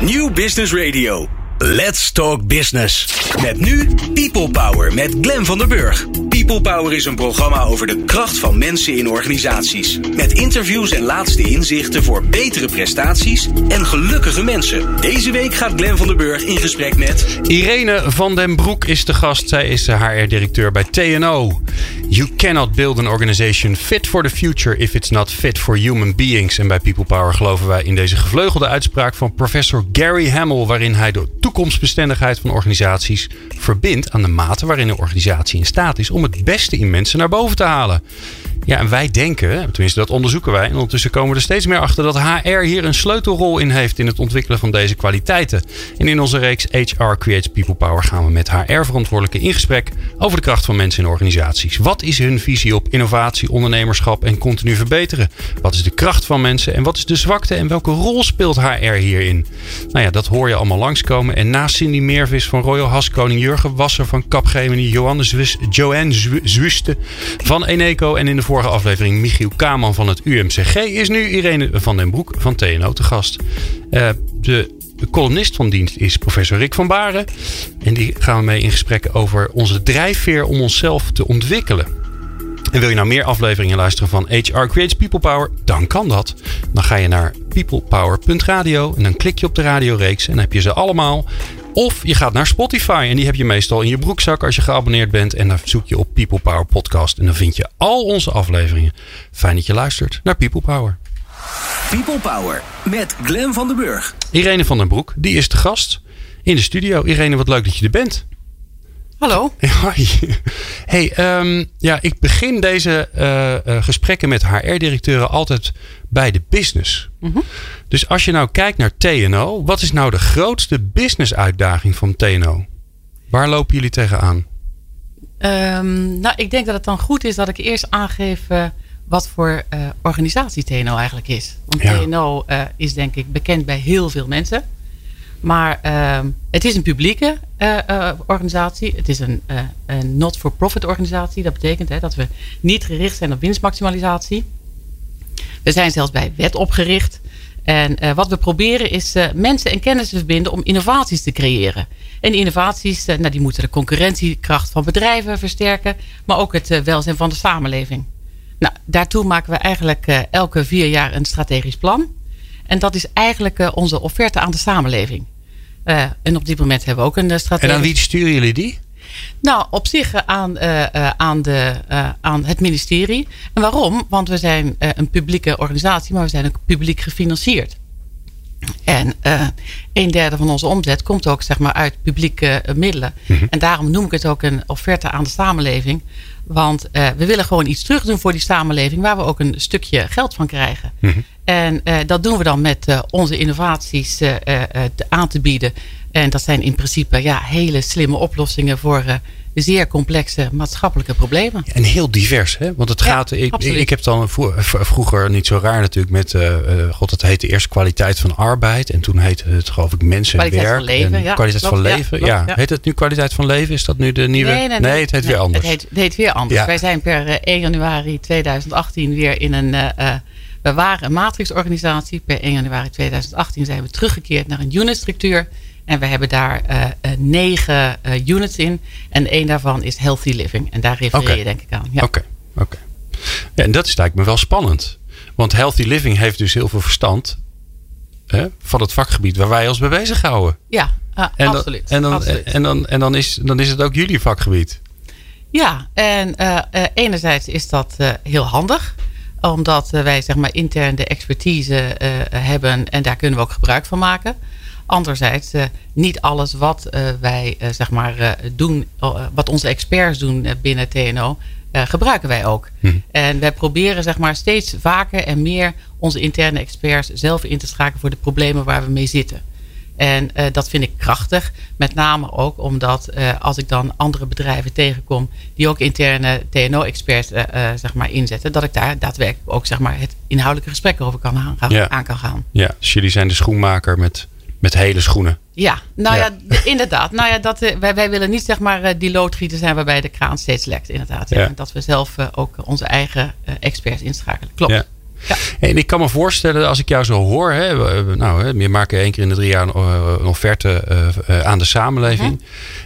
New Business Radio. Let's Talk Business. Met nu People Power met Glen van der Burg. People Power is een programma over de kracht van mensen in organisaties. Met interviews en laatste inzichten voor betere prestaties en gelukkige mensen. Deze week gaat Glen van der Burg in gesprek met... Irene van den Broek is de gast. Zij is HR-directeur bij TNO. You cannot build an organization fit for the future if it's not fit for human beings. En bij People Power geloven wij in deze gevleugelde uitspraak van professor Gary Hamel, waarin hij de toekomstbestendigheid van organisaties verbindt aan de mate waarin een organisatie in staat is om het beste in mensen naar boven te halen. Ja, en wij denken, tenminste dat onderzoeken wij, en ondertussen komen we er steeds meer achter dat HR hier een sleutelrol in heeft in het ontwikkelen van deze kwaliteiten. En in onze reeks HR Creates People Power gaan we met HR-verantwoordelijken in gesprek over de kracht van mensen in organisaties. Wat is hun visie op innovatie, ondernemerschap en continu verbeteren? Wat is de kracht van mensen en wat is de zwakte en welke rol speelt HR hierin? Nou ja, dat hoor je allemaal langskomen. En naast Cindy Meervis van Royal Haskoning, Jurgen Wasser van Capgemini, Johannes Joanne Zwuste van Eneco en in de vorige aflevering Michiel Kaman van het UMCG is nu Irene van den Broek van TNO te gast. De de columnist van dienst is professor Rick van Baren. En die gaan we mee in gesprek over onze drijfveer om onszelf te ontwikkelen. En wil je nou meer afleveringen luisteren van HR Creates People Power? Dan kan dat. Dan ga je naar peoplepower.radio en dan klik je op de radioreeks en dan heb je ze allemaal. Of je gaat naar Spotify en die heb je meestal in je broekzak als je geabonneerd bent. En dan zoek je op People Power Podcast en dan vind je al onze afleveringen. Fijn dat je luistert naar People Power. People Power met Glen van den Burg. Irene van den Broek, die is de gast in de studio. Irene, wat leuk dat je er bent. Hallo. Hoi. Hey, um, ja, ik begin deze uh, uh, gesprekken met HR-directeuren altijd bij de business. Mm -hmm. Dus als je nou kijkt naar TNO, wat is nou de grootste business-uitdaging van TNO? Waar lopen jullie tegenaan? Um, nou, ik denk dat het dan goed is dat ik eerst aangeef uh, wat voor organisatie TNO eigenlijk is. Want ja. TNO is denk ik bekend bij heel veel mensen. Maar uh, het is een publieke uh, uh, organisatie. Het is een, uh, een not-for-profit organisatie. Dat betekent hè, dat we niet gericht zijn op winstmaximalisatie. We zijn zelfs bij wet opgericht. En wat we proberen is mensen en kennis te verbinden om innovaties te creëren. En innovaties nou, die moeten de concurrentiekracht van bedrijven versterken. Maar ook het welzijn van de samenleving. Nou, daartoe maken we eigenlijk elke vier jaar een strategisch plan. En dat is eigenlijk onze offerte aan de samenleving. Uh, en op dit moment hebben we ook een strategie. En aan wie sturen jullie die? Nou, op zich aan, uh, uh, aan, de, aan het ministerie. En waarom? Want we zijn een publieke organisatie, maar we zijn ook publiek gefinancierd. En een derde van onze omzet komt ook zeg maar, uit publieke middelen. Mm -hmm. En daarom noem ik het ook een offerte aan de samenleving. Want we willen gewoon iets terug doen voor die samenleving waar we ook een stukje geld van krijgen. Mm -hmm. En uh, dat doen we dan met uh, onze innovaties aan te bieden. En dat zijn in principe ja, hele slimme oplossingen voor zeer complexe maatschappelijke problemen. En heel divers, hè? Want het gaat. Ja, ik, ik heb dan vroeger niet zo raar natuurlijk met. God, het heette eerst kwaliteit van arbeid. En toen heette het, geloof ik, mensen en werk. Van leven, en ja, kwaliteit klopt, van leven. Ja, ja, Heet het nu kwaliteit van leven? Is dat nu de nieuwe? Nee, nee, nee, nee het heet weer anders. Het heet, het heet weer anders. Wij zijn per 1 januari 2018 weer in een. We waren een matrixorganisatie. Per 1 januari 2018 zijn we teruggekeerd naar een unitstructuur. En we hebben daar uh, negen uh, units in. En één daarvan is Healthy Living. En daar refereer okay. je denk ik aan. Oké, ja. oké. Okay, okay. ja, en dat is lijkt me wel spannend. Want Healthy Living heeft dus heel veel verstand hè, van het vakgebied waar wij ons mee bezighouden. Ja, uh, en absoluut. Dan, en dan, absoluut. En, dan, en dan, is, dan is het ook jullie vakgebied. Ja, en enerzijds is dat heel handig omdat wij zeg maar, intern de expertise hebben en daar kunnen we ook gebruik van maken. Anderzijds, uh, niet alles wat uh, wij zeg maar, doen, wat onze experts doen binnen TNO, gebruiken wij ook. Hm. En wij proberen zeg maar, steeds vaker en meer onze interne experts zelf in te schakelen voor de problemen waar we mee zitten. En uh, dat vind ik krachtig. Met name ook omdat uh, als ik dan andere bedrijven tegenkom die ook interne TNO-experts uh, zeg maar inzetten, dat ik daar daadwerkelijk ook zeg maar, het inhoudelijke gesprek over kan aan, ja. aan kan gaan. Ja, dus jullie zijn de schoenmaker met, met hele schoenen. Ja, nou ja, ja inderdaad. Nou ja, dat, wij, wij willen niet zeg maar die loodgieter zijn waarbij de kraan steeds lekt, inderdaad. Ja. Dat we zelf ook onze eigen experts inschakelen. Klopt. Ja. En ik kan me voorstellen, als ik jou zo hoor, hè, nou, je maakt één keer in de drie jaar een offerte aan de samenleving. Mhm.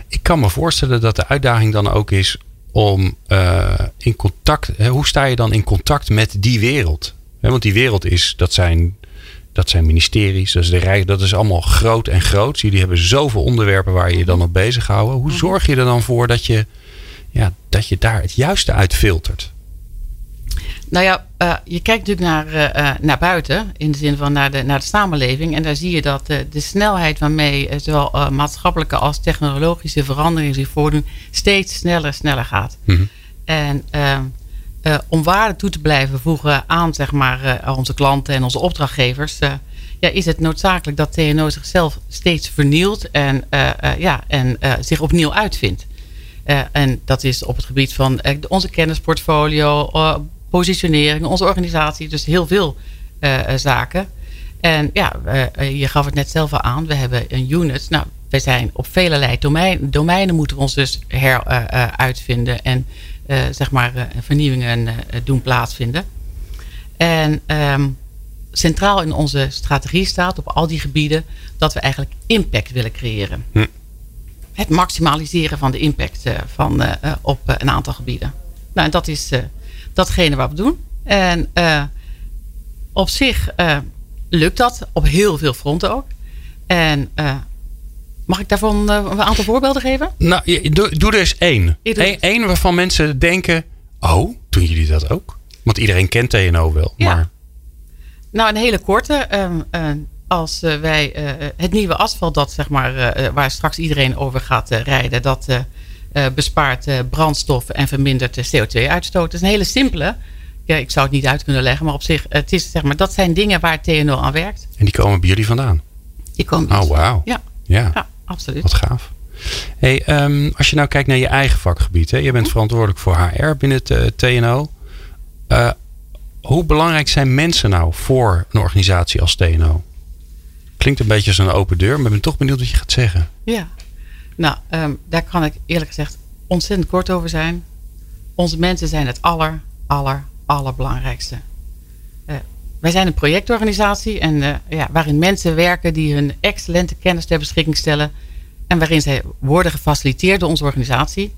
Ik kan me voorstellen dat de uitdaging dan ook is om in contact, hè, hoe sta je dan in contact met die wereld? want die wereld is, dat zijn dat zijn ministeries, dat is de Rijk, dat is allemaal groot en groot. Jullie hebben zoveel onderwerpen waar je je dan op bezighouden. Hoe mhm. zorg je er dan voor dat je, ja, dat je daar het juiste uit filtert? Nou ja, uh, je kijkt natuurlijk naar, uh, naar buiten, in de zin van naar de, naar de samenleving. En daar zie je dat uh, de snelheid waarmee zowel maatschappelijke als technologische veranderingen zich voordoen, steeds sneller, sneller gaat. Mm En ehm, uh, om waarde toe te blijven voegen aan zeg maar, uh, onze klanten en onze opdrachtgevers, uh, ja, is het noodzakelijk dat TNO zichzelf steeds vernieuwt en, ja, en zich opnieuw uitvindt. en dat is op het gebied van onze kennisportfolio, positionering, onze organisatie, dus heel veel zaken. En ja, je gaf het net zelf al aan, we hebben een unit. Nou, we zijn op vele domeinen, domeinen moeten we ons dus heruitvinden. en zeg maar, uh, vernieuwingen uh, doen plaatsvinden. En um, centraal in onze strategie staat op al die gebieden dat we eigenlijk impact willen creëren. Hm. Het maximaliseren van de impact van, op een aantal gebieden. Nou, en dat is datgene wat we doen. En op zich lukt dat op heel veel fronten ook. En Mag ik daarvan uh, een aantal voorbeelden geven? Nou, doe, doe er eens één. Eén waarvan mensen denken, oh, doen jullie dat ook? Want iedereen kent TNO wel. Ja. Maar... Nou, een hele korte. Uh, als uh, wij het nieuwe asfalt, dat, zeg maar, waar straks iedereen over gaat rijden, dat bespaart brandstof en vermindert de CO2-uitstoot. Dat is een hele simpele. Ja, ik zou het niet uit kunnen leggen, maar op zich, het is, zeg maar, dat zijn dingen waar TNO aan werkt. En die komen bij jullie vandaan? Die komen Oh, wauw. Ja. Ja. ja absoluut. Wat gaaf. Hey, um, als je nou kijkt naar je eigen vakgebied. Hè? Je bent mhm. verantwoordelijk voor HR binnen het uh, TNO. Uh, hoe belangrijk zijn mensen nou voor een organisatie als TNO? Klinkt een beetje als een open deur, maar ik ben toch benieuwd wat je gaat zeggen. Ja, nou, um, daar kan ik eerlijk gezegd ontzettend kort over zijn. Onze mensen zijn het aller, aller, allerbelangrijkste. Wij zijn een projectorganisatie en, uh, ja, waarin mensen werken die hun excellente kennis ter beschikking stellen. En waarin zij worden gefaciliteerd door onze organisatie.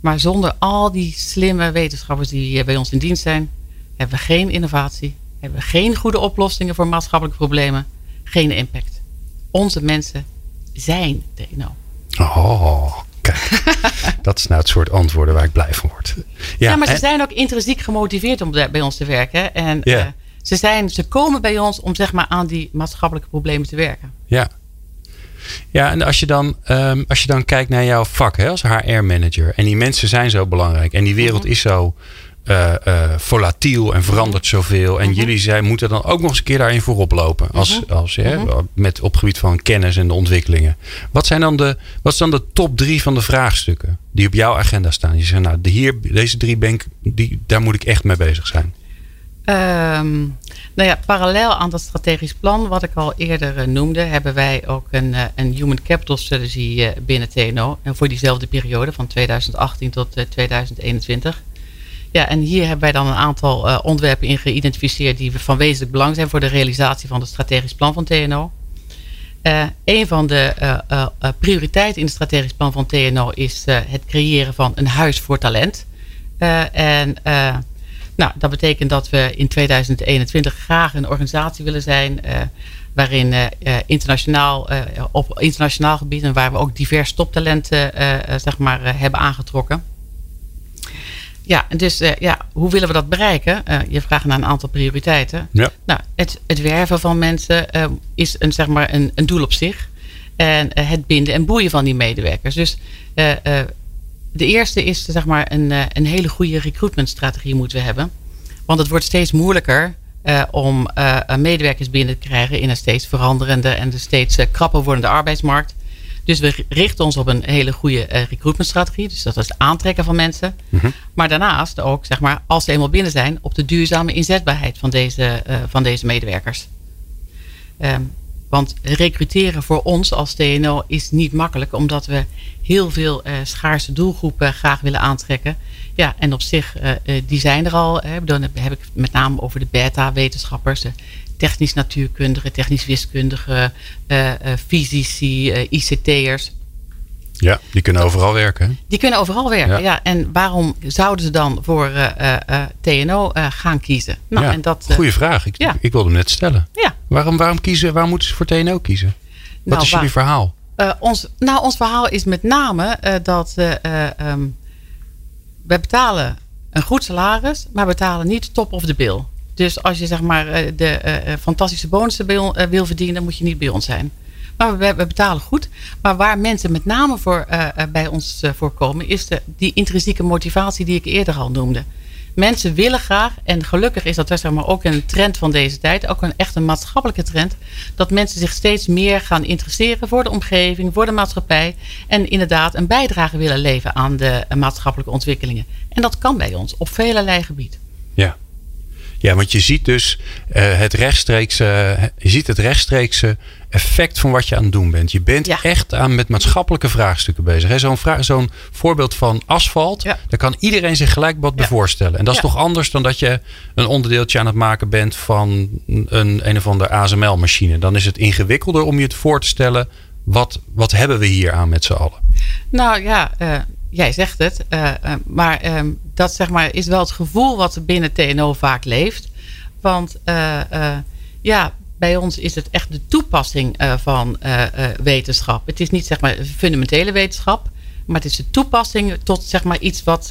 Maar zonder al die slimme wetenschappers die bij ons in dienst zijn, hebben we geen innovatie, hebben we geen goede oplossingen voor maatschappelijke problemen, geen impact. Onze mensen zijn TNO. Oh, kijk. dat is nou het soort antwoorden waar ik blij van word. Ja, ja maar ze zijn ook intrinsiek gemotiveerd om bij ons te werken. En ja. Uh, ze, zijn, ze komen bij ons om zeg maar, aan die maatschappelijke problemen te werken. Ja. Ja, en als je dan, um, als je dan kijkt naar jouw vak hè, als HR-manager. En die mensen zijn zo belangrijk. En die wereld mhm. is zo uh, uh, volatiel en verandert zoveel. En mhm. jullie zijn, moeten dan ook nog eens een keer daarin voorop lopen. Als, mhm. als, hè, met, op gebied van kennis en de ontwikkelingen. Wat zijn dan de, wat zijn dan de top drie van de vraagstukken die op jouw agenda staan? Je zegt, nou, de hier, deze drie ben die, daar moet ik echt mee bezig zijn. Um, nou ja, parallel aan dat strategisch plan, wat ik al eerder uh, noemde, hebben wij ook een, uh, een Human Capital Strategy uh, binnen TNO. En voor diezelfde periode, van 2018 tot 2021. Ja, en hier hebben wij dan een aantal onderwerpen in geïdentificeerd die van wezenlijk belang zijn voor de realisatie van het strategisch plan van TNO. een van de prioriteiten in het strategisch plan van TNO is het creëren van een huis voor talent. en nou, dat betekent dat we in 2021 graag een organisatie willen zijn. Uh, waarin uh, internationaal, uh, op internationaal gebied en waar we ook divers toptalenten zeg maar, hebben aangetrokken. Ja, dus ja, hoe willen we dat bereiken? je vraagt naar een aantal prioriteiten. Ja. Nou, het, het werven van mensen is een, zeg maar een, een doel op zich. En het binden en boeien van die medewerkers. Dus de eerste is zeg maar een, eh, een hele goede recruitmentstrategie moeten we hebben. Want het wordt steeds moeilijker uh, om uh, medewerkers binnen te krijgen in een steeds veranderende en de steeds uh, krapper wordende arbeidsmarkt. Dus we richten ons op een hele goede recruitmentstrategie. Dus dat is het aantrekken van mensen. Mhm. Maar daarnaast ook, zeg maar, als ze eenmaal binnen zijn, op de duurzame inzetbaarheid van deze, van deze medewerkers. Um, want recruteren voor ons als TNO is niet makkelijk, omdat we heel veel schaarse doelgroepen graag willen aantrekken. Ja, en op zich, die zijn er al. Hè. Dan heb ik met name over de beta-wetenschappers, de technisch natuurkundigen, technisch wiskundigen, fysici, ICT'ers. Ja, die kunnen overal werken. Die kunnen overal werken, ja. En waarom zouden ze dan voor uh, uh, TNO gaan kiezen? Nou, en dat, goeie vraag. Ik, ik wilde hem net stellen. Ja. Waarom, waarom, kiezen, waarom moeten ze voor TNO kiezen? Wat nou, is jullie verhaal? ons, nou, ons verhaal is met name dat um, wij betalen een goed salaris, maar betalen niet top of the bill. Dus als je zeg maar de fantastische bonussen wil verdienen, dan moet je niet bij ons zijn. Maar we, betalen goed. Maar waar mensen met name voor, uh, bij ons uh, voor komen, is de, die intrinsieke motivatie die ik eerder al noemde. Mensen willen graag, en gelukkig is dat zeg maar, ook een trend van deze tijd, ook een echt een maatschappelijke trend, dat mensen zich steeds meer gaan interesseren voor de omgeving, voor de maatschappij en inderdaad een bijdrage willen leveren aan de maatschappelijke ontwikkelingen. En dat kan bij ons op velelei gebied. Ja. Ja, want je ziet dus het rechtstreekse, je ziet het rechtstreekse effect van wat je aan het doen bent. Je bent echt aan met maatschappelijke vraagstukken bezig. Zo'n zo'n voorbeeld van asfalt, daar kan iedereen zich gelijk wat bij voorstellen. En dat is toch anders dan dat je een onderdeeltje aan het maken bent van een een of andere ASML-machine. Dan is het ingewikkelder om je het voor te stellen. Wat, wat hebben we hier aan met z'n allen? Nou ja, uh, jij zegt het. Uh, uh, maar ehm, dat zeg maar, is wel het gevoel wat binnen TNO vaak leeft. Want ja, bij ons is het echt de toepassing uh, van uh, uh, wetenschap. Het is niet zeg maar fundamentele wetenschap. Maar het is de toepassing tot zeg maar iets wat,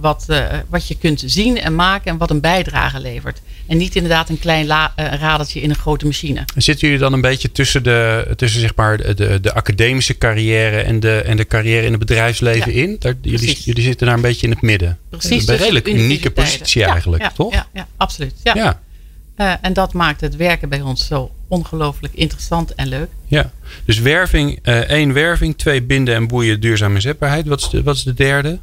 wat, wat je kunt zien en maken en wat een bijdrage levert. En niet inderdaad een klein radertje in een grote machine. Zitten jullie dan een beetje tussen, de, tussen zeg maar de, de academische carrière en de, en de carrière in het bedrijfsleven in? Daar, jullie, jullie zitten daar een beetje in het midden. Precies. Een redelijk unieke positie eigenlijk, toch? Ja, ja, absoluut. ja. Uh, en dat maakt het werken bij ons zo ongelooflijk interessant en leuk. Ja, dus werving, uh, één werving, twee binden en boeien, duurzame inzetbaarheid. Wat is de, wat is de derde?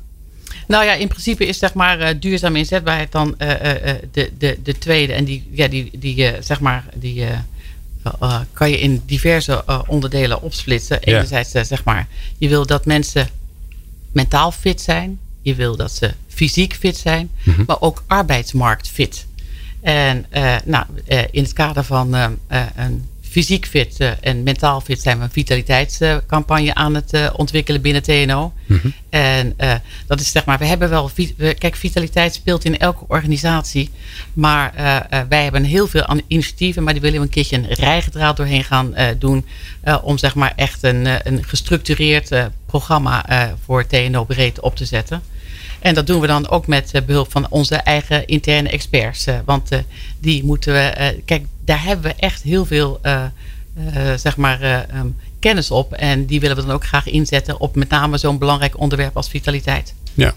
Nou ja, in principe is zeg maar uh, duurzame inzetbaarheid dan de, de, de tweede. En die, ja, die, die zeg maar, die kan je in diverse onderdelen opsplitsen. Enerzijds zeg maar, je wil dat mensen mentaal fit zijn. Je wil dat ze fysiek fit zijn, mm -hmm. maar ook arbeidsmarkt fit. En uh, nou, uh, in het kader van uh, een fysiek fit en mentaal fit zijn we een vitaliteitscampagne aan het ontwikkelen binnen TNO. Mm -hmm. En dat is zeg maar, we hebben wel, kijk, vitaliteit speelt in elke organisatie. Maar wij hebben heel veel initiatieven, maar die willen we een keertje een rijgedraad doorheen gaan doen. om zeg maar echt een, een gestructureerd programma voor TNO breed op te zetten. En dat doen we dan ook met eh, behulp van onze eigen interne experts. Eh, want eh, die moeten we. Kijk, daar hebben we echt heel veel zeg maar, ehm, kennis op. En die willen we dan ook graag inzetten op met name zo'n belangrijk onderwerp als vitaliteit. Ja.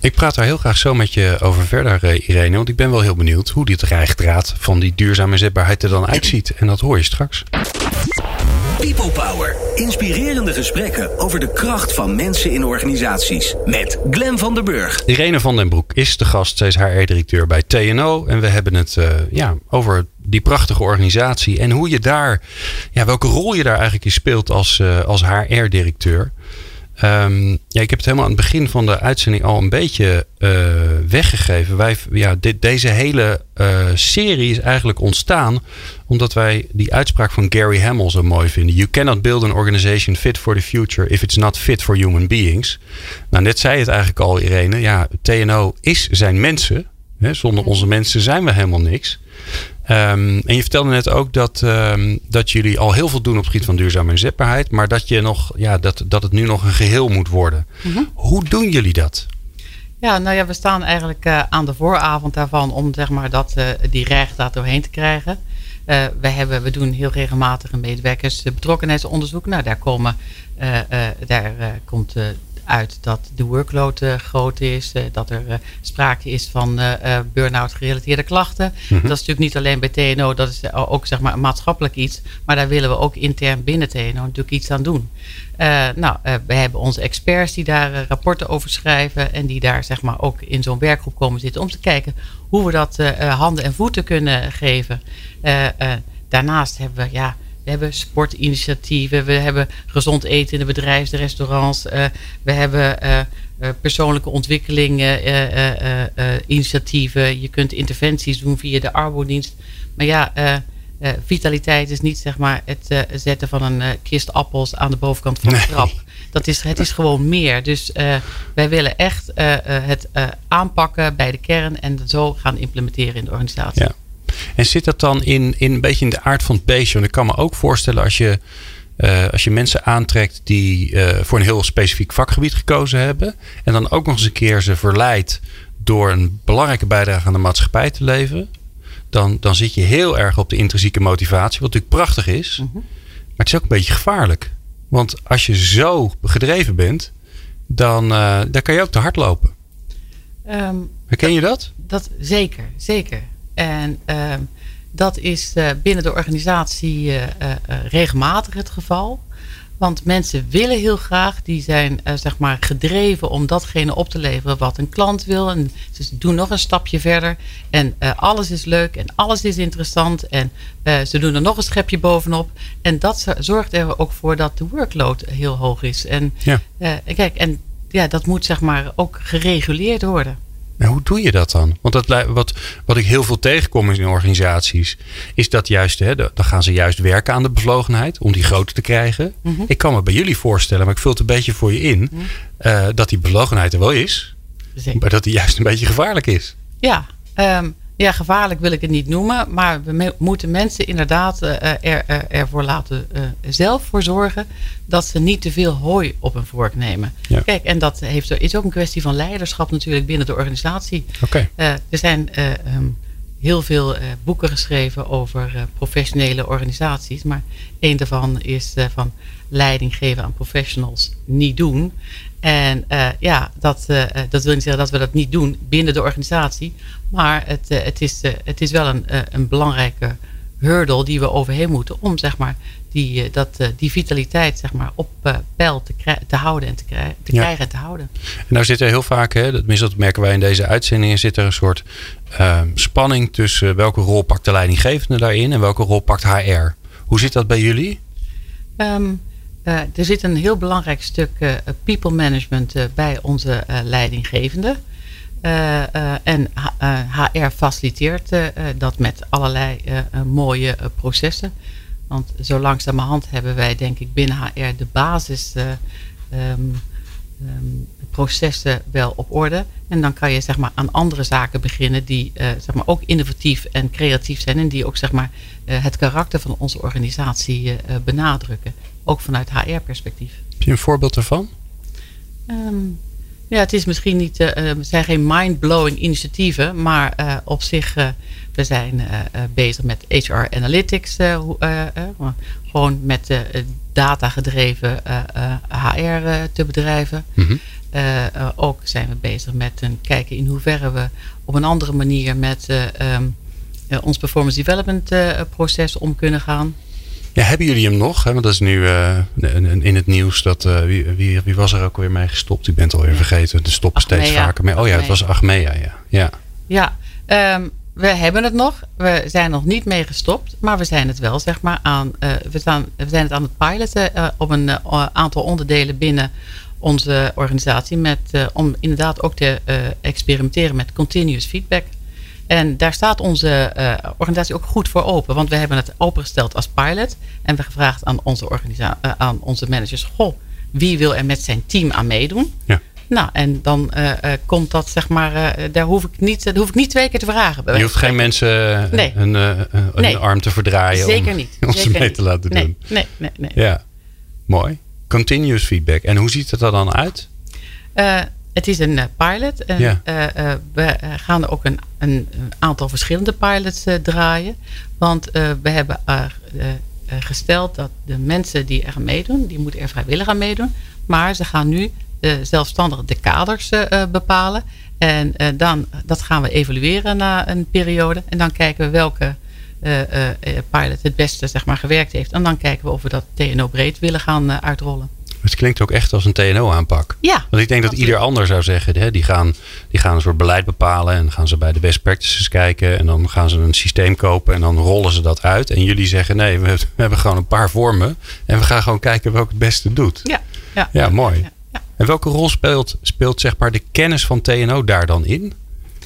Ik praat daar heel graag zo met je over verder, Irene. Want ik ben wel heel benieuwd hoe dit rijgdraad van die duurzame zetbaarheid er dan uitziet. En dat hoor je straks. People Power. Inspirerende gesprekken over de kracht van mensen in organisaties. Met Glen van der Burg. Irene van den Broek is de gast. Zij is HR-directeur bij TNO. En we hebben het uh, ja, over die prachtige organisatie. En hoe je daar, ja, welke rol je daar eigenlijk in speelt als, uh, als HR-directeur. Um, ja, ik heb het helemaal aan het begin van de uitzending al een beetje uh, weggegeven. Wij, ja, deze hele serie is eigenlijk ontstaan omdat wij die uitspraak van Gary Hamel zo mooi vinden. You cannot build an organization fit for the future if it's not fit for human beings. Nou, net zei het eigenlijk al, Irene. Ja, TNO is zijn mensen. Hè, zonder onze mensen zijn we helemaal niks. Um, en je vertelde net ook dat, um, dat jullie al heel veel doen op het gebied van duurzame inzetbaarheid. Maar dat, je nog, ja, dat, dat het nu nog een geheel moet worden. Mm -hmm. Hoe doen jullie dat? Ja, nou ja, we staan eigenlijk uh, aan de vooravond daarvan om zeg maar, dat, uh, die recht doorheen te krijgen. Uh, we, hebben, we doen heel regelmatig een medewerkersbetrokkenheidsonderzoek. Nou, daar, komen, daar komt uit dat de workload uh, groot is, uh, dat er uh, sprake is van burn-out gerelateerde klachten. Mm -hmm. Dat is natuurlijk niet alleen bij TNO, dat is ook zeg maar een maatschappelijk iets, maar daar willen we ook intern binnen TNO natuurlijk iets aan doen. nou, we hebben onze experts die daar rapporten over schrijven en die daar zeg maar ook in zo'n werkgroep komen zitten om te kijken hoe we dat handen en voeten kunnen geven. daarnaast hebben we ja, we hebben sportinitiatieven. We hebben gezond eten in de bedrijven, de restaurants. we hebben persoonlijke ontwikkeling initiatieven. Je kunt interventies doen via de arbodienst. Maar ja, vitaliteit is niet zeg maar het zetten van een kist appels aan de bovenkant van de trap. Dat is, het is gewoon meer. Dus uh, wij willen echt uh, het aanpakken bij de kern en zo gaan implementeren in de organisatie. Ja. En zit dat dan in, in een beetje in de aard van het beestje? Want ik kan me ook voorstellen als je, als je mensen aantrekt die voor een heel specifiek vakgebied gekozen hebben. En dan ook nog eens een keer ze verleidt door een belangrijke bijdrage aan de maatschappij te leveren. Dan, dan zit je heel erg op de intrinsieke motivatie, wat natuurlijk prachtig is. Mm -hmm. Maar het is ook een beetje gevaarlijk. Want als je zo gedreven bent, dan, uh, dan kan je ook te hard lopen. Um, Herken je dat? Dat zeker, zeker. En um, dat is uh, binnen de organisatie uh, regelmatig het geval. Want mensen willen heel graag, die zijn uh, zeg maar gedreven om datgene op te leveren wat een klant wil. En ze doen nog een stapje verder. En uh, alles is leuk en alles is interessant. En uh, ze doen er nog een schepje bovenop. En dat zorgt er ook voor dat de workload heel hoog is. En, ja. kijk, en ja, dat moet zeg maar ook gereguleerd worden. Maar hoe doe je dat dan? Want dat, wat, wat ik heel veel tegenkom in organisaties, is dat juist, hè, dan gaan ze juist werken aan de bevlogenheid om die groter te krijgen. Mhm. Ik kan me bij jullie voorstellen, maar ik vul het een beetje voor je in, mm dat die bevlogenheid er wel is, Zeker. maar dat die juist een beetje gevaarlijk is. Ja, um, ja, gevaarlijk wil ik het niet noemen. Maar we moeten mensen inderdaad uh, er, uh, ervoor laten uh, zelf voor zorgen dat ze niet te veel hooi op een vork nemen. Kijk, en dat heeft, is ook een kwestie van leiderschap natuurlijk binnen de organisatie. Okay. er zijn um, heel veel boeken geschreven over professionele organisaties. Maar één daarvan is van leiding geven aan professionals niet doen. En uh, ja, dat, uh, dat wil niet zeggen dat we dat niet doen binnen de organisatie. Maar het, uh, het, is, het is wel een, een belangrijke hurdle die we overheen moeten om zeg maar, die, dat, die vitaliteit zeg maar, op peil te, te houden en te, krijgen, te ja. krijgen en te houden. En nou zit er heel vaak, hè, tenminste dat merken wij in deze uitzendingen, zit er een soort spanning tussen welke rol pakt de leidinggevende daarin en welke rol pakt HR. Hoe zit dat bij jullie? Um, uh, er zit een heel belangrijk stuk uh, people management uh, bij onze leidinggevende. en HR faciliteert dat met allerlei mooie processen. Want zo langzamerhand hebben wij denk ik binnen HR de basis um, um, processen wel op orde. En dan kan je zeg maar, aan andere zaken beginnen die zeg maar, ook innovatief en creatief zijn. En die ook zeg maar, het karakter van onze organisatie benadrukken ook vanuit HR-perspectief. Heb je een voorbeeld ervan? Um, ja, het is misschien niet, uh, zijn geen mind-blowing initiatieven, maar uh, op zich, uh, we zijn bezig met HR Analytics, gewoon met data gedreven HR te bedrijven. Mm -hmm. ook zijn we bezig met een kijken in hoeverre we op een andere manier met um, ons performance development proces om kunnen gaan. Ja, hebben jullie hem nog? Want dat is nu uh, in het nieuws. Dat, uh, wie, wie, wie, was er ook weer mee gestopt? U bent alweer vergeten. De stoppen steeds vaker mee. Oh ja, het was Achmea. Ja, ja. ja um, we hebben het nog. We zijn nog niet mee gestopt. Maar we zijn het wel, zeg maar, aan. Uh, we, staan, we zijn het aan het piloten op een aantal onderdelen binnen onze organisatie. Met, om inderdaad ook te experimenteren met continuous feedback. En daar staat onze uh, organisatie ook goed voor open. Want we hebben het opengesteld als pilot. En we gevraagd aan onze, organisa uh, aan onze managers. Goh, wie wil er met zijn team aan meedoen? Ja. Nou, en dan uh, komt dat zeg maar, daar, hoef ik niet, daar hoef ik niet twee keer te vragen. Je hoeft geen mensen nee. een, een nee. arm te verdraaien Zeker niet. om ze mee te laten nee. doen. Nee, nee, nee. Ja, mooi. Continuous feedback. En hoe ziet het er dan uit? Het is een eh, pilot. En ja. uh, we gaan er ook een, een, aantal verschillende pilots draaien. Want we hebben gesteld dat de mensen die er meedoen, die moeten er vrijwillig aan meedoen. Maar ze gaan nu zelfstandig de kaders bepalen. En dan, dat gaan we evalueren na een periode. En dan kijken we welke pilot het beste zeg maar, gewerkt heeft. En dan kijken we of we dat TNO breed willen gaan uitrollen. Het klinkt ook echt als een TNO-aanpak. Ja. Want ik denk dat ieder ander zou zeggen, hè, die, gaan, die gaan een soort beleid bepalen en dan gaan ze bij de best practices kijken en dan gaan ze een systeem kopen en dan rollen ze dat uit. En jullie zeggen nee, we, hebben gewoon een paar vormen en we gaan gewoon kijken welke het beste doet. Ja, ja. ja mooi. Ja, en welke rol speelt, speelt zeg maar de kennis van TNO daar dan in?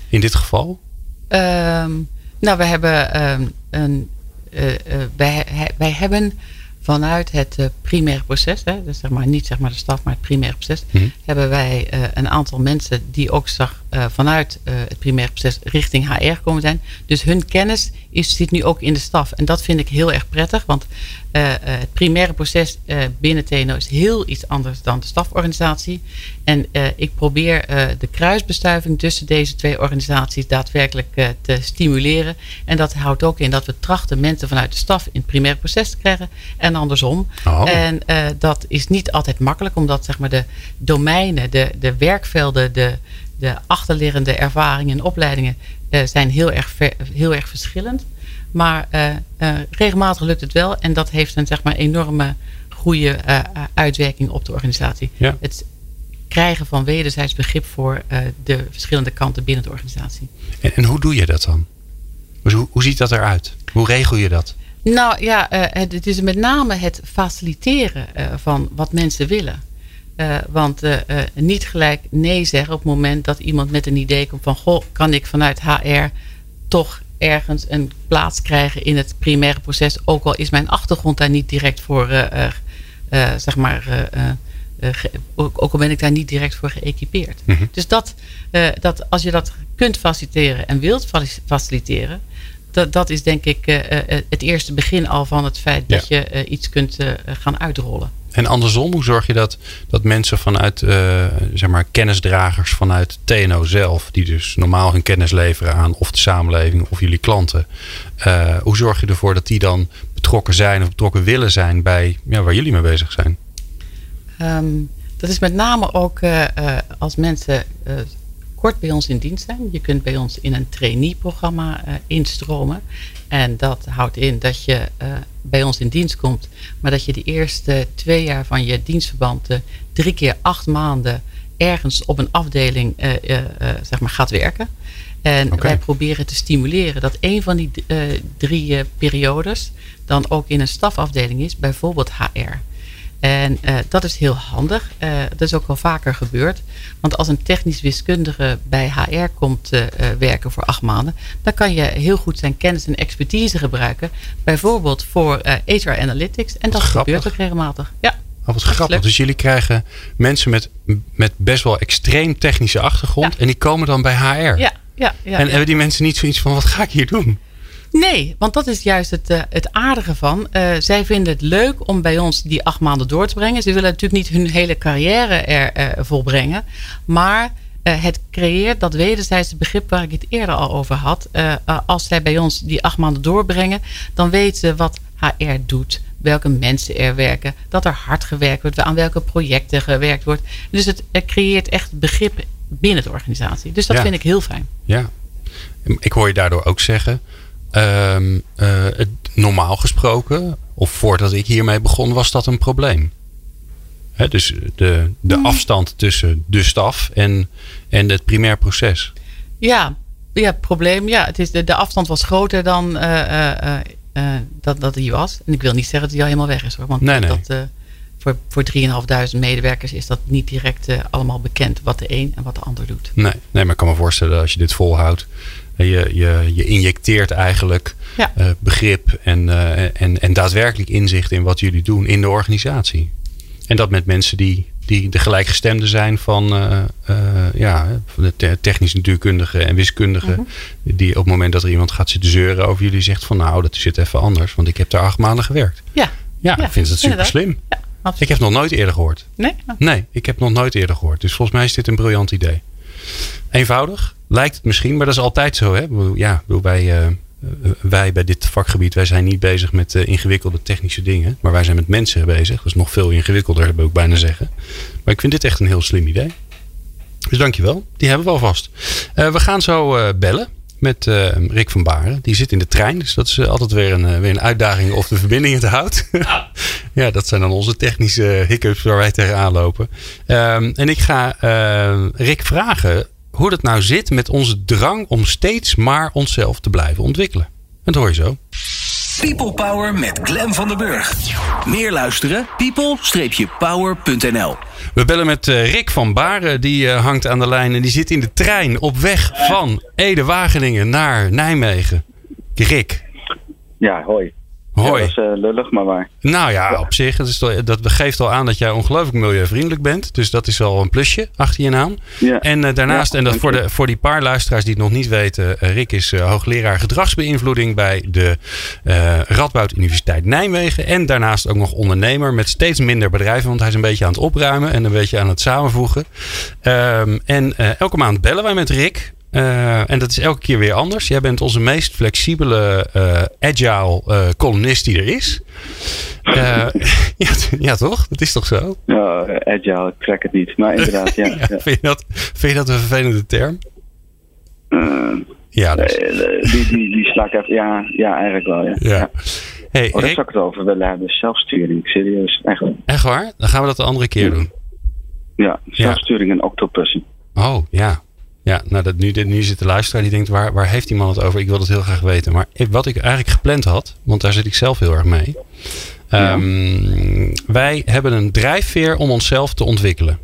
In dit geval? Um, nou, we hebben um, een. Uh, uh, wij, wij hebben vanuit het uh, primaire proces, hè, dus zeg maar niet zeg maar de staf, maar het primaire proces, mm -hmm. hebben wij uh, een aantal mensen die ook zag, uh, vanuit het primaire proces richting HR gekomen zijn. Dus hun kennis is, zit nu ook in de staf. En dat vind ik heel erg prettig, want het primaire proces binnen TNO is heel iets anders dan de staforganisatie. En ik probeer de kruisbestuiving tussen deze twee organisaties daadwerkelijk te stimuleren. En dat houdt ook in dat we trachten mensen vanuit de staf in het primaire proces te krijgen. En andersom. Oh. En dat is niet altijd makkelijk, omdat zeg maar, de domeinen, de, de werkvelden, de, de achterliggende ervaringen en opleidingen uh, zijn heel erg, ver, heel erg verschillend. Maar uh, regelmatig lukt het wel en dat heeft een zeg maar, enorme goede uitwerking op de organisatie. Ja. Het krijgen van wederzijds begrip voor de verschillende kanten binnen de organisatie. En, en hoe doe je dat dan? Dus hoe, hoe ziet dat eruit? Hoe regel je dat? Nou ja, het, het, is met name het faciliteren van wat mensen willen. Uh, want niet gelijk nee zeggen op het moment dat iemand met een idee komt van... goh, kan ik vanuit HR toch ergens een plaats krijgen in het primaire proces... ook al is mijn achtergrond daar niet direct voor, zeg maar... ook al ben ik daar niet direct voor geëquipeerd. Mm -hmm. Dus dat, dat als je dat kunt faciliteren en wilt faciliteren dat, dat is denk ik het eerste begin al van het feit dat je iets kunt gaan uitrollen. En andersom, hoe zorg je dat, dat mensen vanuit, zeg maar, kennisdragers vanuit TNO zelf, die dus normaal hun kennis leveren aan of de samenleving of jullie klanten, hoe zorg je ervoor dat die dan betrokken zijn of betrokken willen zijn bij ja, waar jullie mee bezig zijn? Um, dat is met name ook als mensen kort bij ons in dienst zijn. Je kunt bij ons in een trainee-programma uh, instromen. En dat houdt in dat je uh, bij ons in dienst komt, maar dat je de eerste twee jaar van je dienstverband uh, drie keer acht maanden ergens op een afdeling zeg maar gaat werken. En okay. wij proberen te stimuleren dat een van die drie periodes dan ook in een stafafdeling is, bijvoorbeeld HR. En uh, dat is heel handig. Uh, dat is ook wel vaker gebeurd. Want als een technisch wiskundige bij HR komt uh, werken voor acht maanden, dan kan je heel goed zijn kennis en expertise gebruiken. Bijvoorbeeld voor HR Analytics. En dat grappig. gebeurt ook regelmatig. Ja. Wat grappig. Dus jullie krijgen mensen met, met best wel extreem technische achtergrond. Ja. En die komen dan bij HR. Ja, ja, ja. En hebben die mensen niet zoiets van: wat ga ik hier doen? Nee, want dat is juist het, uh, het aardige van. Uh, zij vinden het leuk om bij ons die acht maanden door te brengen. Ze willen natuurlijk niet hun hele carrière er uh, volbrengen. Maar het creëert dat wederzijdse begrip waar ik het eerder al over had. als zij bij ons die acht maanden doorbrengen, dan weten ze wat HR doet. Welke mensen er werken. Dat er hard gewerkt wordt. Aan welke projecten gewerkt wordt. Dus het, creëert echt begrip binnen de organisatie. Dus dat ja. vind ik heel fijn. Ja. Ik hoor je daardoor ook zeggen. Um, uh, het, normaal gesproken, of voordat ik hiermee begon, was dat een probleem. He, dus de, de mm. afstand tussen de staf en, en het primair proces. Ja, ja probleem. Ja, het is de, de afstand was groter dan uh, uh, dat, dat die was. En ik wil niet zeggen dat die al helemaal weg is hoor. Want nee, nee. dat, voor, voor 3.500 medewerkers is dat niet direct allemaal bekend wat de een en wat de ander doet. Nee, nee, maar ik kan me voorstellen als je dit volhoudt. Je, je, je injecteert eigenlijk ja. uh, begrip en, uh, en, en daadwerkelijk inzicht in wat jullie doen in de organisatie. En dat met mensen die, die de gelijkgestemden zijn van, uh, ja, van de technisch natuurkundigen en wiskundigen. Mhm. Die op het moment dat er iemand gaat zitten zeuren over jullie zegt van nou dat zit even anders. Want ik heb daar acht maanden gewerkt. Ja, ja, ja ik vind het super slim. Ja, ik heb nog nooit eerder gehoord. Nee? Nee, ik heb nog nooit eerder gehoord. Dus volgens mij is dit een briljant idee. Eenvoudig, lijkt het misschien, maar dat is altijd zo. Hè? Ja, wij, uh, wij bij dit vakgebied, wij zijn niet bezig met uh, ingewikkelde technische dingen. Maar wij zijn met mensen bezig. Dat is nog veel ingewikkelder, wil ik bijna zeggen. Maar ik vind dit echt een heel slim idee. Dus dankjewel. Die hebben we alvast. Uh, we gaan zo bellen met Rick van Baren. Die zit in de trein, dus dat is altijd weer een, weer een uitdaging of de verbinding het houdt. ja, dat zijn dan onze technische hiccups waar wij tegenaan lopen. Ehm, en ik ga Rick vragen hoe dat nou zit met onze drang om steeds maar onszelf te blijven ontwikkelen. En dat hoor je zo. People Power met Glen van der Burg. Meer luisteren? people-power.nl We bellen met eh, Rick van Baren. Die eh, hangt aan de lijn en die zit in de trein op weg van Ede-Wageningen naar Nijmegen. Rick. Ja, hoi. Hoi. dat is uh, lullig, maar waar. Nou ja, op zich. Dat, is dat geeft al aan dat jij ongelooflijk milieuvriendelijk bent. Dus dat is al een plusje achter je naam. Ja. En uh, daarnaast, en dat voor, de, voor die paar luisteraars die het nog niet weten. Uh, Rick is hoogleraar gedragsbeïnvloeding bij de Radboud Universiteit Nijmegen. En daarnaast ook nog ondernemer met steeds minder bedrijven. Want hij is een beetje aan het opruimen en een beetje aan het samenvoegen. Um, en elke maand bellen wij met Rick. Uh, en dat is elke keer weer anders. Jij bent onze meest flexibele, uh, agile uh, columnist die er is. ja, ja, toch? Dat is toch zo? Ja, agile, ik trek het niet. Maar inderdaad, ja. ja, Vind, je dat, vind je dat een vervelende term? ja, dus. die, die, die sla ik even. Ja, ja, eigenlijk wel, ja. ja. Hey, oh, daar zou ik het over willen hebben. Zelfsturing, serieus. Echt. Echt waar? Dan gaan we dat de andere keer doen. Ja, zelfsturing en octopussen. Oh, ja. Ja, nou dat nu, nu zit de luisteraar die denkt, waar, waar heeft die man het over? Ik wil dat heel graag weten. Maar wat ik eigenlijk gepland had, want daar zit ik zelf heel erg mee. Um, wij hebben een drijfveer om onszelf te ontwikkelen.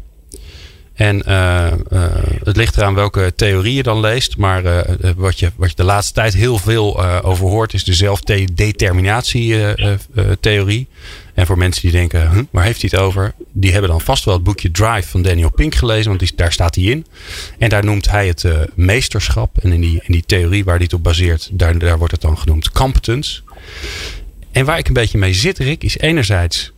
En uh, uh, het ligt eraan welke theorie je dan leest. Maar uh, wat, je, wat je de laatste tijd heel veel over hoort, is de zelfdeterminatietheorie. En voor mensen die denken, hm, waar heeft hij het over? Die hebben dan vast wel het boekje Drive van Daniel Pink gelezen, want die, daar staat hij in. En daar noemt hij het meesterschap. En in die, in die theorie waar hij het op baseert, daar, daar wordt het dan genoemd competence. En waar ik een beetje mee zit, Rick, is enerzijds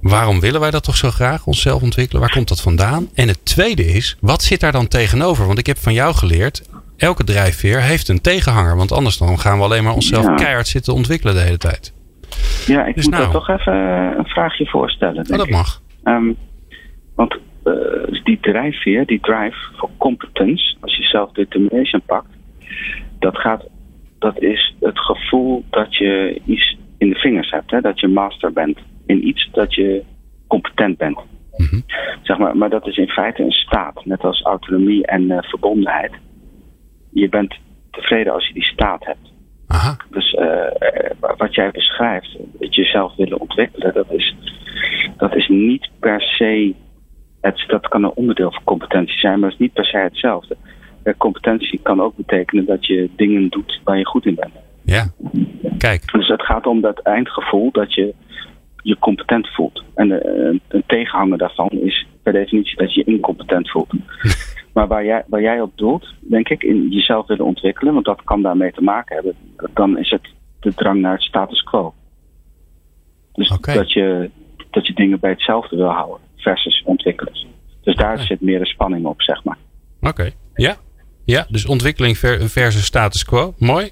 waarom willen wij dat toch zo graag, onszelf ontwikkelen? Waar komt dat vandaan? En het tweede is, wat zit daar dan tegenover? Want ik heb van jou geleerd, elke drijfveer heeft een tegenhanger. Want anders dan gaan we alleen maar onszelf keihard zitten ontwikkelen de hele tijd. Ja, ik dus moet nou, er toch even een vraagje voorstellen. Oh, dat mag. Um, want uh, die drijfveer, die drive voor competence, als je self-determination pakt, dat, gaat, dat is het gevoel dat je iets in de vingers hebt, hè? dat je master bent in iets dat je competent bent. Mhm. zeg maar, maar dat is in feite een staat, net als autonomie en uh, verbondenheid. Je bent tevreden als je die staat hebt. Aha. Dus uh, wat jij beschrijft, dat jezelf willen ontwikkelen, dat is, dat is niet per se. Het, dat kan een onderdeel van competentie zijn, maar het is niet per se hetzelfde. competentie kan ook betekenen dat je dingen doet waar je goed in bent. Ja, kijk. Dus het gaat om dat eindgevoel dat je je competent voelt. En uh, een tegenhanger daarvan is per definitie dat je je incompetent voelt. maar waar jij, waar jij op doelt, denk ik, in jezelf willen ontwikkelen, want dat kan daarmee te maken hebben, dan is het de drang naar het status quo. Dus dat, je, dat je dingen bij hetzelfde wil houden versus ontwikkelen. Dus daar zit meer de spanning op, zeg maar. Oké, ja. Ja, dus ontwikkeling versus status quo. Mooi.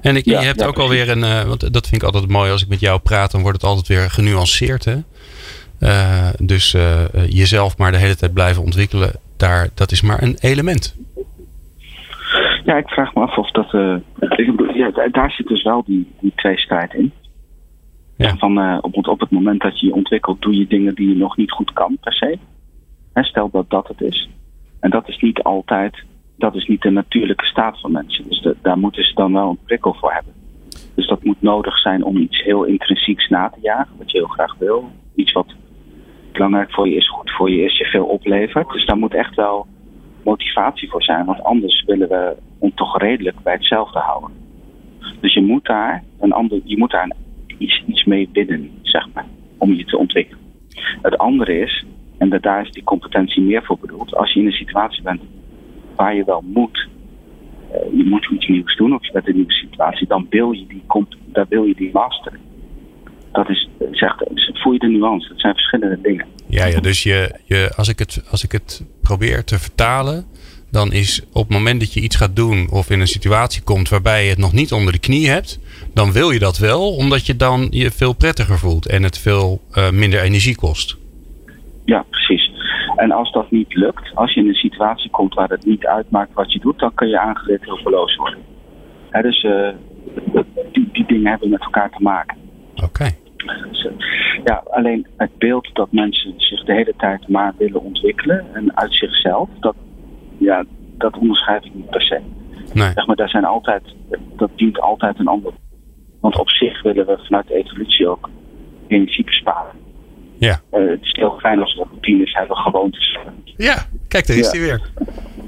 En ik, je hebt ook alweer een, uh, want dat vind ik altijd mooi als ik met jou praat, dan wordt het altijd weer genuanceerd. Hè? Uh, dus uh, jezelf maar de hele tijd blijven ontwikkelen, daar, dat is maar een element. Ja, ik vraag me af of dat. ja, daar zit dus wel die, die tweestrijd in. Ja. Van, op, op het moment dat je je ontwikkelt, doe je dingen die je nog niet goed kan, per se. Hè, stel dat dat het is. En dat is niet altijd dat is niet de natuurlijke staat van mensen. Dus daar moeten ze dan wel een prikkel voor hebben. Dus dat moet nodig zijn om iets heel intrinsieks na te jagen, wat je heel graag wil. Iets wat belangrijk voor je is, goed voor je is, je veel oplevert. Dus daar moet echt wel motivatie voor zijn, want anders willen we ons toch redelijk bij hetzelfde houden. Dus je moet daar, een ander, je moet daar iets, iets mee winnen, zeg maar, om je te ontwikkelen. Het andere is, en daar is die competentie meer voor bedoeld, als je in een situatie bent waar je wel moet. Uh, je moet iets nieuws doen of je bent in een nieuwe situatie, dan wil je die, daar wil je die masteren. Dat is, zegt, voel je de nuance. Het zijn verschillende dingen. Ja, ja dus je, je, als, ik het, als ik het probeer te vertalen, dan is op het moment dat je iets gaat doen of in een situatie komt waarbij je het nog niet onder de knie hebt, dan wil je dat wel, omdat je dan je veel prettiger voelt en het veel uh, minder energie kost. Ja, precies. En als dat niet lukt, als je in een situatie komt waar het niet uitmaakt wat je doet, dan kun je aangeleerd hulpeloos worden. dus die, die dingen hebben met elkaar te maken. Oké. Dus, ja, alleen het beeld dat mensen zich de hele tijd maar willen ontwikkelen en uit zichzelf, dat, ja, dat onderschrijf ik niet per se. Nee. Zeg maar, daar zijn altijd, dat dient altijd een ander. Want op zich willen we vanuit de evolutie ook energie besparen. Ja. Uh, het is heel fijn als we routines hebben, gewoontes. Ja, kijk, daar is ja. hij weer.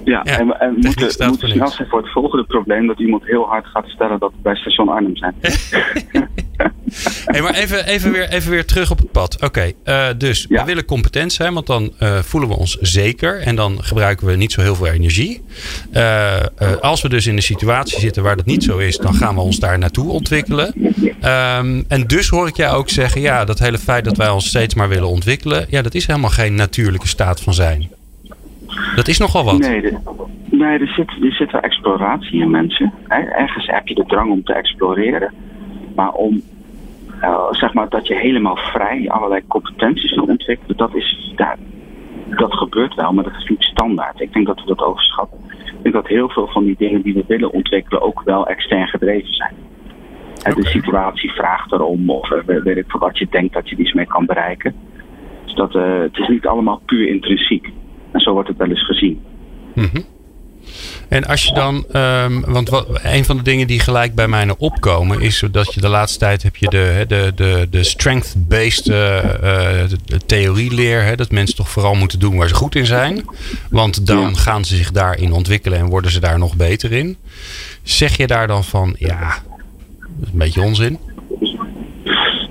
Ja, ja, en, en we moeten, moeten snel zijn voor het volgende probleem dat iemand heel hard gaat stellen dat we bij station Arnhem zijn. hey, maar even, even, weer, even weer terug op het pad. Oké, uh, dus we willen competent zijn, want dan uh, voelen we ons zeker en dan gebruiken we niet zo heel veel energie. Uh, als we dus in de situatie zitten waar dat niet zo is, dan gaan we ons daar naartoe ontwikkelen. Um, en dus hoor ik jou ook zeggen, ja, dat hele feit dat wij ons steeds maar willen ontwikkelen, ja, dat is helemaal geen natuurlijke staat van zijn. Dat is nogal wat. Nee, de, nee er, zit, er zit wel exploratie in mensen. Ergens heb je de drang om te exploreren. Maar om, uh, zeg maar, dat je helemaal vrij allerlei competenties wil ontwikkelen, dat, is, daar, dat gebeurt wel, maar dat is niet standaard. Ik denk dat we dat overschatten. Ik denk dat heel veel van die dingen die we willen ontwikkelen ook wel extern gedreven zijn. Okay. De situatie vraagt erom, of weet ik voor wat je denkt dat je iets mee kan bereiken. Dus dat, uh, het is niet allemaal puur intrinsiek. En zo wordt het wel eens gezien. Mm -hmm. En als je dan, um, want wat, een van de dingen die gelijk bij mij opkomen, is dat je de laatste tijd heb je de, de, de, de strength-based uh, uh, theorieleer. Hè, dat mensen toch vooral moeten doen waar ze goed in zijn. Want dan ja. gaan ze zich daarin ontwikkelen en worden ze daar nog beter in. Zeg je daar dan van, ja, dat is een beetje onzin?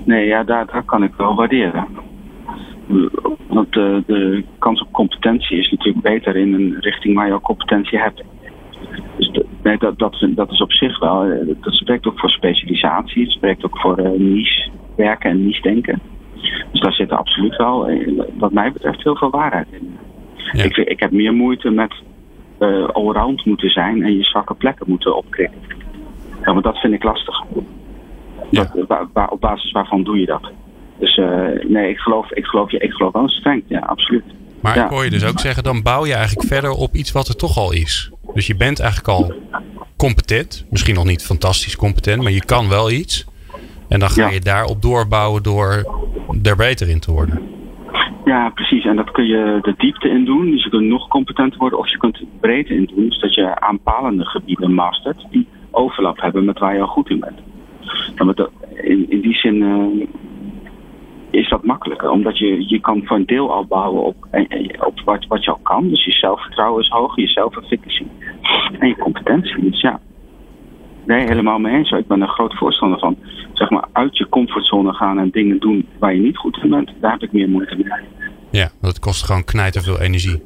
Nee, ja, daar, daar kan ik wel waarderen. Want de, de kans op competentie is natuurlijk beter in een richting waar je al competentie hebt. Dus de, nee, dat, dat, dat is op zich wel. Dat spreekt ook voor specialisatie. Het spreekt ook voor uh, niche werken en niche denken. Dus daar zit absoluut wel, wat mij betreft, heel veel waarheid in. Ja. Ik, ik heb meer moeite met uh, allround moeten zijn en je zwakke plekken moeten opkrikken. Ja, maar dat vind ik lastig. Ja. Dat, waar, waar, op basis waarvan doe je dat? Dus uh, nee, ik geloof, ik geloof, ik geloof wel streng. Ja, absoluut. Maar ja. ik hoor je dus ook zeggen, dan bouw je eigenlijk verder op iets wat er toch al is. Dus je bent eigenlijk al competent. Misschien nog niet fantastisch competent, maar je kan wel iets. En dan ga Ja. je daarop doorbouwen door er beter in te worden. Ja, precies. En dat kun je de diepte in doen. Dus je kunt nog competenter worden. Of je kunt het breedte in doen. Dus dat je aanpalende gebieden mastert. Die overlap hebben met waar je al goed in bent. En met de- in, in die zin eh, is dat makkelijker. Omdat je, je kan voor een deel al bouwen op, op wat, wat je al kan. Dus je zelfvertrouwen is hoog. Je zelfefficacy. En je competentie. Dus ja. Nee, helemaal mee eens. Ik ben er groot voorstander van. Zeg maar uit je comfortzone gaan en dingen doen waar je niet goed in bent. Daar heb ik meer moeite mee. Ja, het kost gewoon knijter veel energie.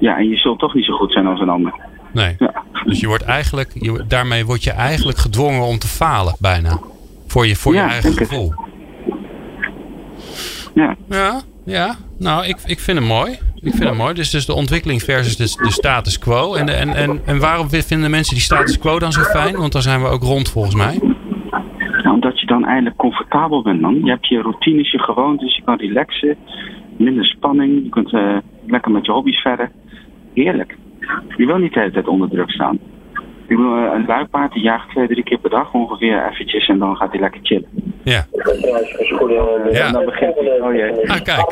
Ja, en je zult toch niet zo goed zijn als een ander. Nee. Ja, Dus je wordt eigenlijk, je, daarmee word je eigenlijk gedwongen om te falen, bijna. Voor je, voor Ja, je eigen het. Ja. Ja, ja. Nou, ik, ik vind het mooi. Ik vind het mooi. Dus, dus de ontwikkeling versus de, de status quo. En, en, en, en waarom vinden mensen die status quo dan zo fijn? Want dan zijn we ook rond volgens mij. Nou, omdat je dan eindelijk comfortabel bent, man. Je hebt je routines, je gewoontes, je kan relaxen. Minder spanning. Je kunt eh, lekker met je hobby's verder. Heerlijk. Je wil niet de hele tijd onder druk staan. Ik bedoel, eh, een luipaard die jaagt twee, drie keer per dag ongeveer eventjes en dan gaat hij lekker chillen. Ja. En dan begint hij, oh jee. Ah, kijk.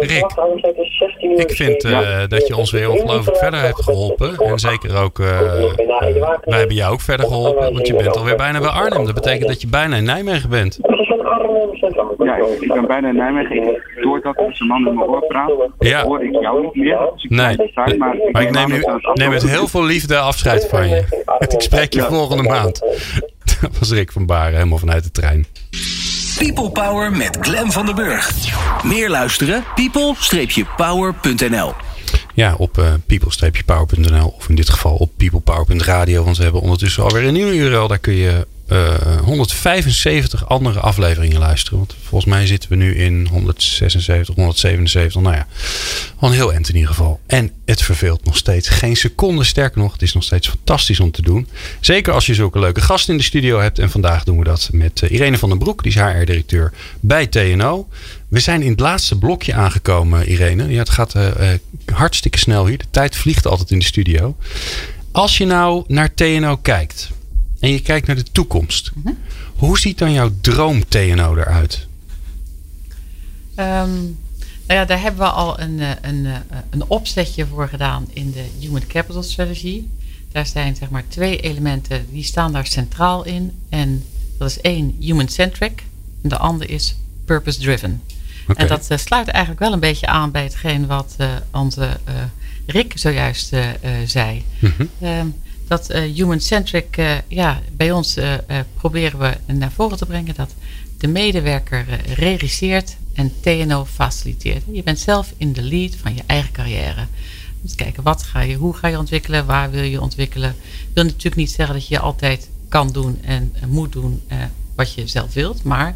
Rick, Ik vind eh, dat je ons weer ongelooflijk verder hebt geholpen. En zeker ook, eh, eh, wij hebben jou ook verder geholpen. Want je bent alweer bijna bij Arnhem. Dat betekent dat je bijna in Nijmegen bent. Ja, ik, ben bijna in Nijmegen. Doordat deze man in mijn oor praat, Ja. hoor ik jou niet meer. Dus ik Nee. maar, Maar ik neem, nu, neem met heel veel liefde afscheid van je. Ik spreek je Ja. volgende maand. Dat was Rick van Baren, helemaal vanuit de trein. People Power met Glen van der Burg. Meer luisteren? people-power.nl Ja, op eh, people-power.nl of in dit geval op peoplepower.radio. Want we hebben ondertussen alweer een nieuwe URL. Daar kun je eh, 175 andere afleveringen luisteren. Want volgens mij zitten we nu in 176, 177. Nou ja, al een heel eind in ieder geval. En het verveelt nog steeds geen seconde. Sterker nog, het is nog steeds fantastisch om te doen. Zeker als je zulke leuke gasten in de studio hebt. En vandaag doen we dat met eh, Irene van den Broek. Die is HR-directeur bij TNO. We zijn in het laatste blokje aangekomen, Irene. Ja, het gaat eh, eh, hartstikke snel hier. De tijd vliegt altijd in de studio. Als je nou naar TNO kijkt en je kijkt naar de toekomst, mhm. hoe ziet dan jouw droom TNO eruit? Um, nou ja, daar hebben we al een, eh, een, eh, een opzetje voor gedaan in de Human Capital Strategy. Daar zijn zeg maar twee elementen die staan daar centraal in. En dat is één, human-centric. En de andere is purpose-driven. En dat uh, sluit eigenlijk wel een beetje aan bij hetgeen wat onze Rick zojuist zei. Mm dat human-centric, ja, bij ons proberen we naar voren te brengen dat de medewerker regisseert en TNO faciliteert. Je bent zelf in de lead van je eigen carrière. Dus kijken, wat ga je, hoe ga je ontwikkelen, waar wil je ontwikkelen. Ik wil natuurlijk niet zeggen dat je altijd kan doen en moet doen eh, wat je zelf wilt. Maar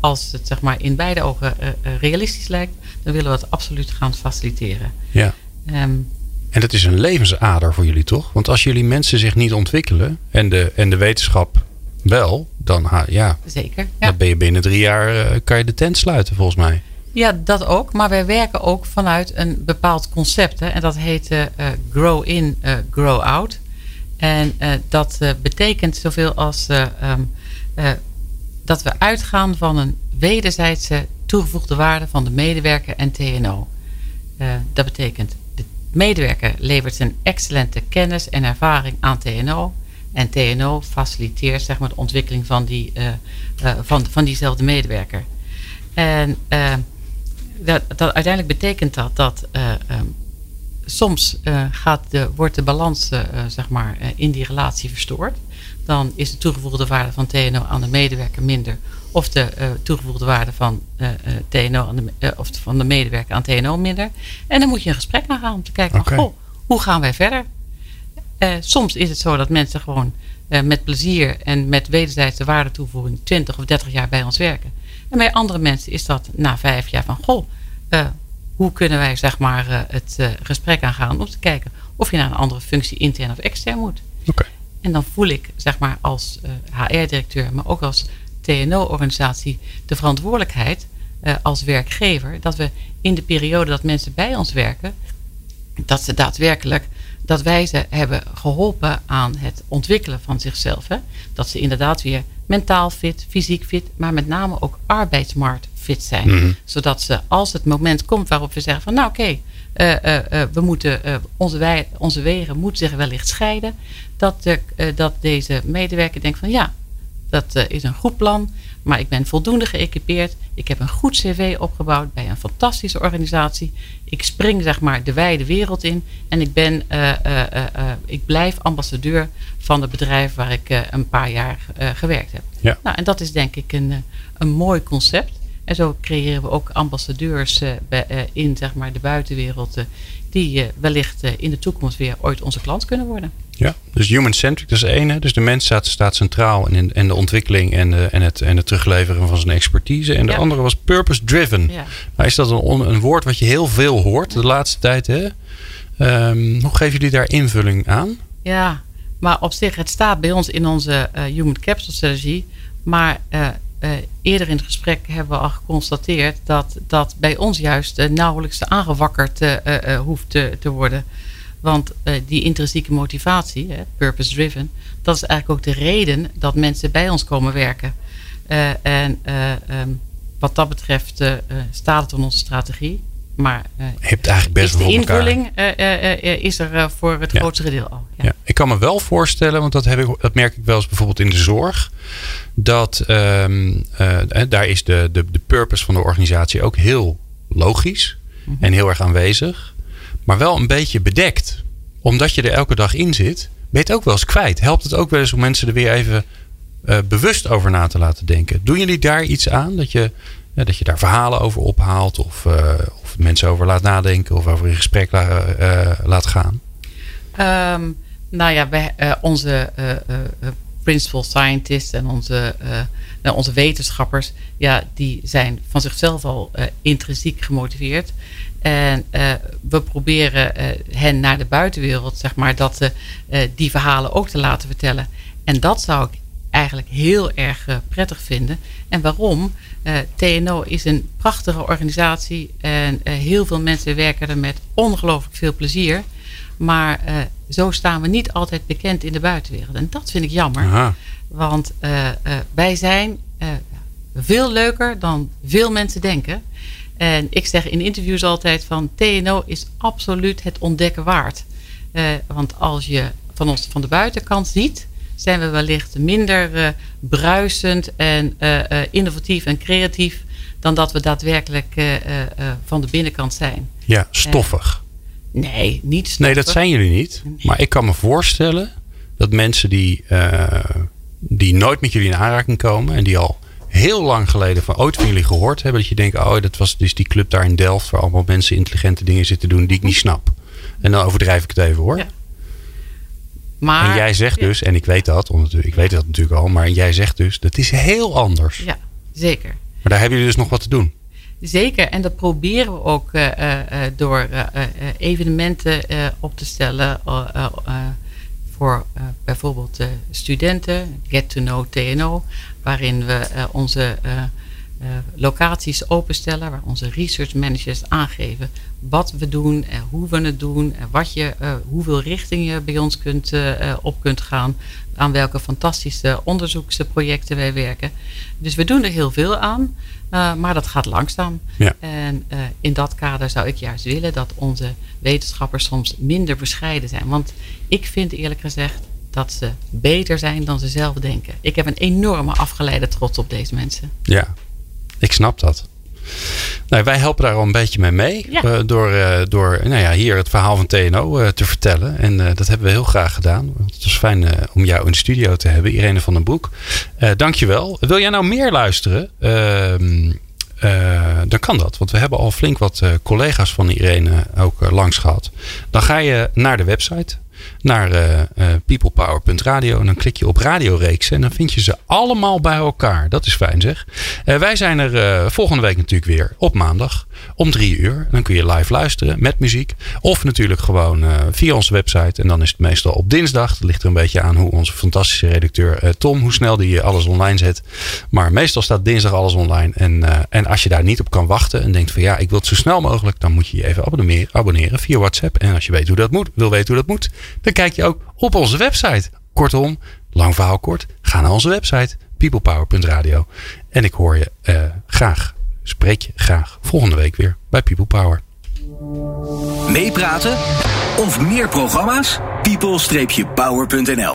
als het zeg maar, in beide ogen realistisch lijkt, dan willen we het absoluut gaan faciliteren. Ja. Um, en dat is een levensader voor jullie toch? Want als jullie mensen zich niet ontwikkelen en de, en de wetenschap wel, dan ja. Zeker. Ja. Dan ben je binnen drie jaar, uh, kan je de tent sluiten volgens mij. Ja, dat ook. Maar wij werken ook vanuit een bepaald concept. Hè, en dat heet uh, grow in, uh, grow out. En dat betekent zoveel als um, dat we uitgaan van een wederzijdse toegevoegde waarde van de medewerker en TNO. dat betekent, medewerker levert een excellente kennis en ervaring aan TNO. En TNO faciliteert zeg maar, de ontwikkeling van, die, uh, uh, van, van diezelfde medewerker. En uh, dat, dat, uiteindelijk betekent dat dat um, soms gaat de, wordt de balans zeg maar, in die relatie verstoord. Dan is de toegevoegde waarde van TNO aan de medewerker minder. Of de toegevoegde waarde van, TNO aan de, of van de medewerker aan TNO minder. En dan moet je een gesprek gaan om te kijken: okay. goh, hoe gaan wij verder? Soms is het zo dat mensen gewoon met plezier en met wederzijdse waardetoevoeging 20 of 30 jaar bij ons werken. En bij andere mensen is dat na vijf jaar van goh, hoe kunnen wij zeg maar het gesprek aangaan om te kijken of je naar een andere functie intern of extern moet. Okay. En dan voel ik zeg maar als HR-directeur, maar ook als TNO-organisatie de verantwoordelijkheid als werkgever dat we in de periode dat mensen bij ons werken, dat ze daadwerkelijk dat wij ze hebben geholpen aan het ontwikkelen van zichzelf. Hè? Dat ze inderdaad weer mentaal fit, fysiek fit, maar met name ook arbeidsmarkt fit zijn. Mhm. Zodat ze als het moment komt waarop we zeggen van nou oké, okay, uh, eh, uh, eh, uh, we moeten onze, wij, onze wegen moeten zich wellicht scheiden. Dat, de, dat deze medewerker denkt van ja, dat is een goed plan. Maar ik ben voldoende geëquipeerd. Ik heb een goed cv opgebouwd bij een fantastische organisatie. Ik spring zeg maar de wijde wereld in. En ik, ben, uh, uh, uh, ik blijf ambassadeur van het bedrijf waar ik een paar jaar gewerkt heb. Ja. Nou, en dat is denk ik een, een mooi concept. En zo creëren we ook ambassadeurs in zeg maar, de buitenwereld. Die wellicht in de toekomst weer ooit onze klant kunnen worden. Ja, dus human-centric, dat is één. Dus de mens staat, staat centraal in, in de ontwikkeling en, de, en, het, en het terugleveren van zijn expertise. En de andere was purpose-driven. Ja. Nou, is dat een, een woord wat je heel veel hoort de laatste tijd? Hè? Um, hoe geven jullie daar invulling aan? Ja, maar op zich, het staat bij ons in onze uh, Human Capital Strategie. Maar uh, uh, eerder in het gesprek hebben we al geconstateerd dat dat bij ons juist nauwelijks aangewakkerd hoeft te, te worden. Want uh, die intrinsieke motivatie, purpose driven, dat is eigenlijk ook de reden dat mensen bij ons komen werken. Uh, en uh, um, wat dat betreft staat het in onze strategie. Maar hebt eigenlijk best is de invulling is er voor het ja. grootste gedeelte al. Ja. ja. Ik kan me wel voorstellen, want dat, heb ik, dat merk ik wel eens bijvoorbeeld in de zorg. Dat um, daar is de, de, de purpose van de organisatie ook heel logisch -hmm. en heel erg aanwezig maar wel een beetje bedekt. Omdat je er elke dag in zit, ben je het ook wel eens kwijt. Helpt het ook wel eens om mensen er weer even uh, bewust over na te laten denken? Doen jullie daar iets aan? Dat je, ja, dat je daar verhalen over ophaalt of, uh, of mensen over laat nadenken of over in gesprek la, laat gaan? Um, nou ja, wij, onze principal scientists en onze, nou, onze wetenschappers, ja, die zijn van zichzelf al intrinsiek gemotiveerd. En uh, we proberen hen naar de buitenwereld, zeg maar, dat, die verhalen ook te laten vertellen. En dat zou ik eigenlijk heel erg prettig vinden. En waarom? TNO is een prachtige organisatie en heel veel mensen werken er met ongelooflijk veel plezier. Maar zo staan we niet altijd bekend in de buitenwereld. En dat vind ik jammer. Want wij zijn veel leuker dan veel mensen denken. En ik zeg in interviews altijd van TNO is absoluut het ontdekken waard. want als je van ons van de buitenkant ziet, zijn we wellicht minder bruisend en innovatief en creatief dan dat we daadwerkelijk van de binnenkant zijn. Ja, stoffig. Nee, niet. Nee, dat zijn jullie niet. Maar ik kan me voorstellen dat mensen die, die nooit met jullie in aanraking komen en die al heel lang geleden van ooit van jullie gehoord hebben, dat je denkt, oh, dat was dus die club daar in Delft waar allemaal mensen intelligente dingen zitten doen die ik niet snap. En dan overdrijf ik het even hoor. Ja. Maar, en jij zegt dus, en ik weet dat, ik weet dat natuurlijk al, maar jij zegt dus, dat is heel anders. Ja, zeker. Maar daar hebben jullie dus nog wat te doen. Zeker, en dat proberen we ook uh, uh, door uh, evenementen op te stellen voor bijvoorbeeld studenten, Get to Know TNO, waarin we onze locaties openstellen waar onze research managers aangeven wat we doen, en hoe we het doen, en wat je, hoeveel richting je bij ons kunt, op kunt gaan, aan welke fantastische onderzoeksprojecten wij werken. Dus we doen er heel veel aan, maar dat gaat langzaam. Ja. En in dat kader zou ik juist willen dat onze wetenschappers soms minder bescheiden zijn. Want ik vind eerlijk gezegd dat ze beter zijn dan ze zelf denken. Ik heb een enorme afgeleide trots op deze mensen. Ja, ik snap dat. Nou, wij helpen daar al een beetje mee mee. Uh, door uh, door nou ja, hier het verhaal van TNO uh, te vertellen. En dat hebben we heel graag gedaan. Het was fijn om jou in de studio te hebben. Irene van den Broek. dankjewel. Wil jij nou meer luisteren? Ehm, dan kan dat. Want we hebben al flink wat collega's van Irene ook langs gehad. Dan ga je naar de website naar uh, peoplepower.radio. En dan klik je op radioreeks en dan vind je ze allemaal bij elkaar. Dat is fijn zeg. Uh, wij zijn er volgende week natuurlijk weer op maandag om drie uur. Dan kun je live luisteren met muziek. Of natuurlijk gewoon via onze website. En dan is het meestal op dinsdag. Dat ligt er een beetje aan hoe onze fantastische redacteur Tom, hoe snel die alles online zet. Maar meestal staat dinsdag alles online. En, en als je daar niet op kan wachten en denkt van ja, ik wil het zo snel mogelijk. Dan moet je je even abonneren, abonneren via WhatsApp. En als je weet hoe dat moet, wil weten hoe dat moet dan kijk je ook op onze website. Kortom, lang verhaal kort, ga naar onze website peoplepower.radio. En ik hoor je uh, graag, spreek je graag volgende week weer bij People Power. Meepraten of meer programma's? people-power.nl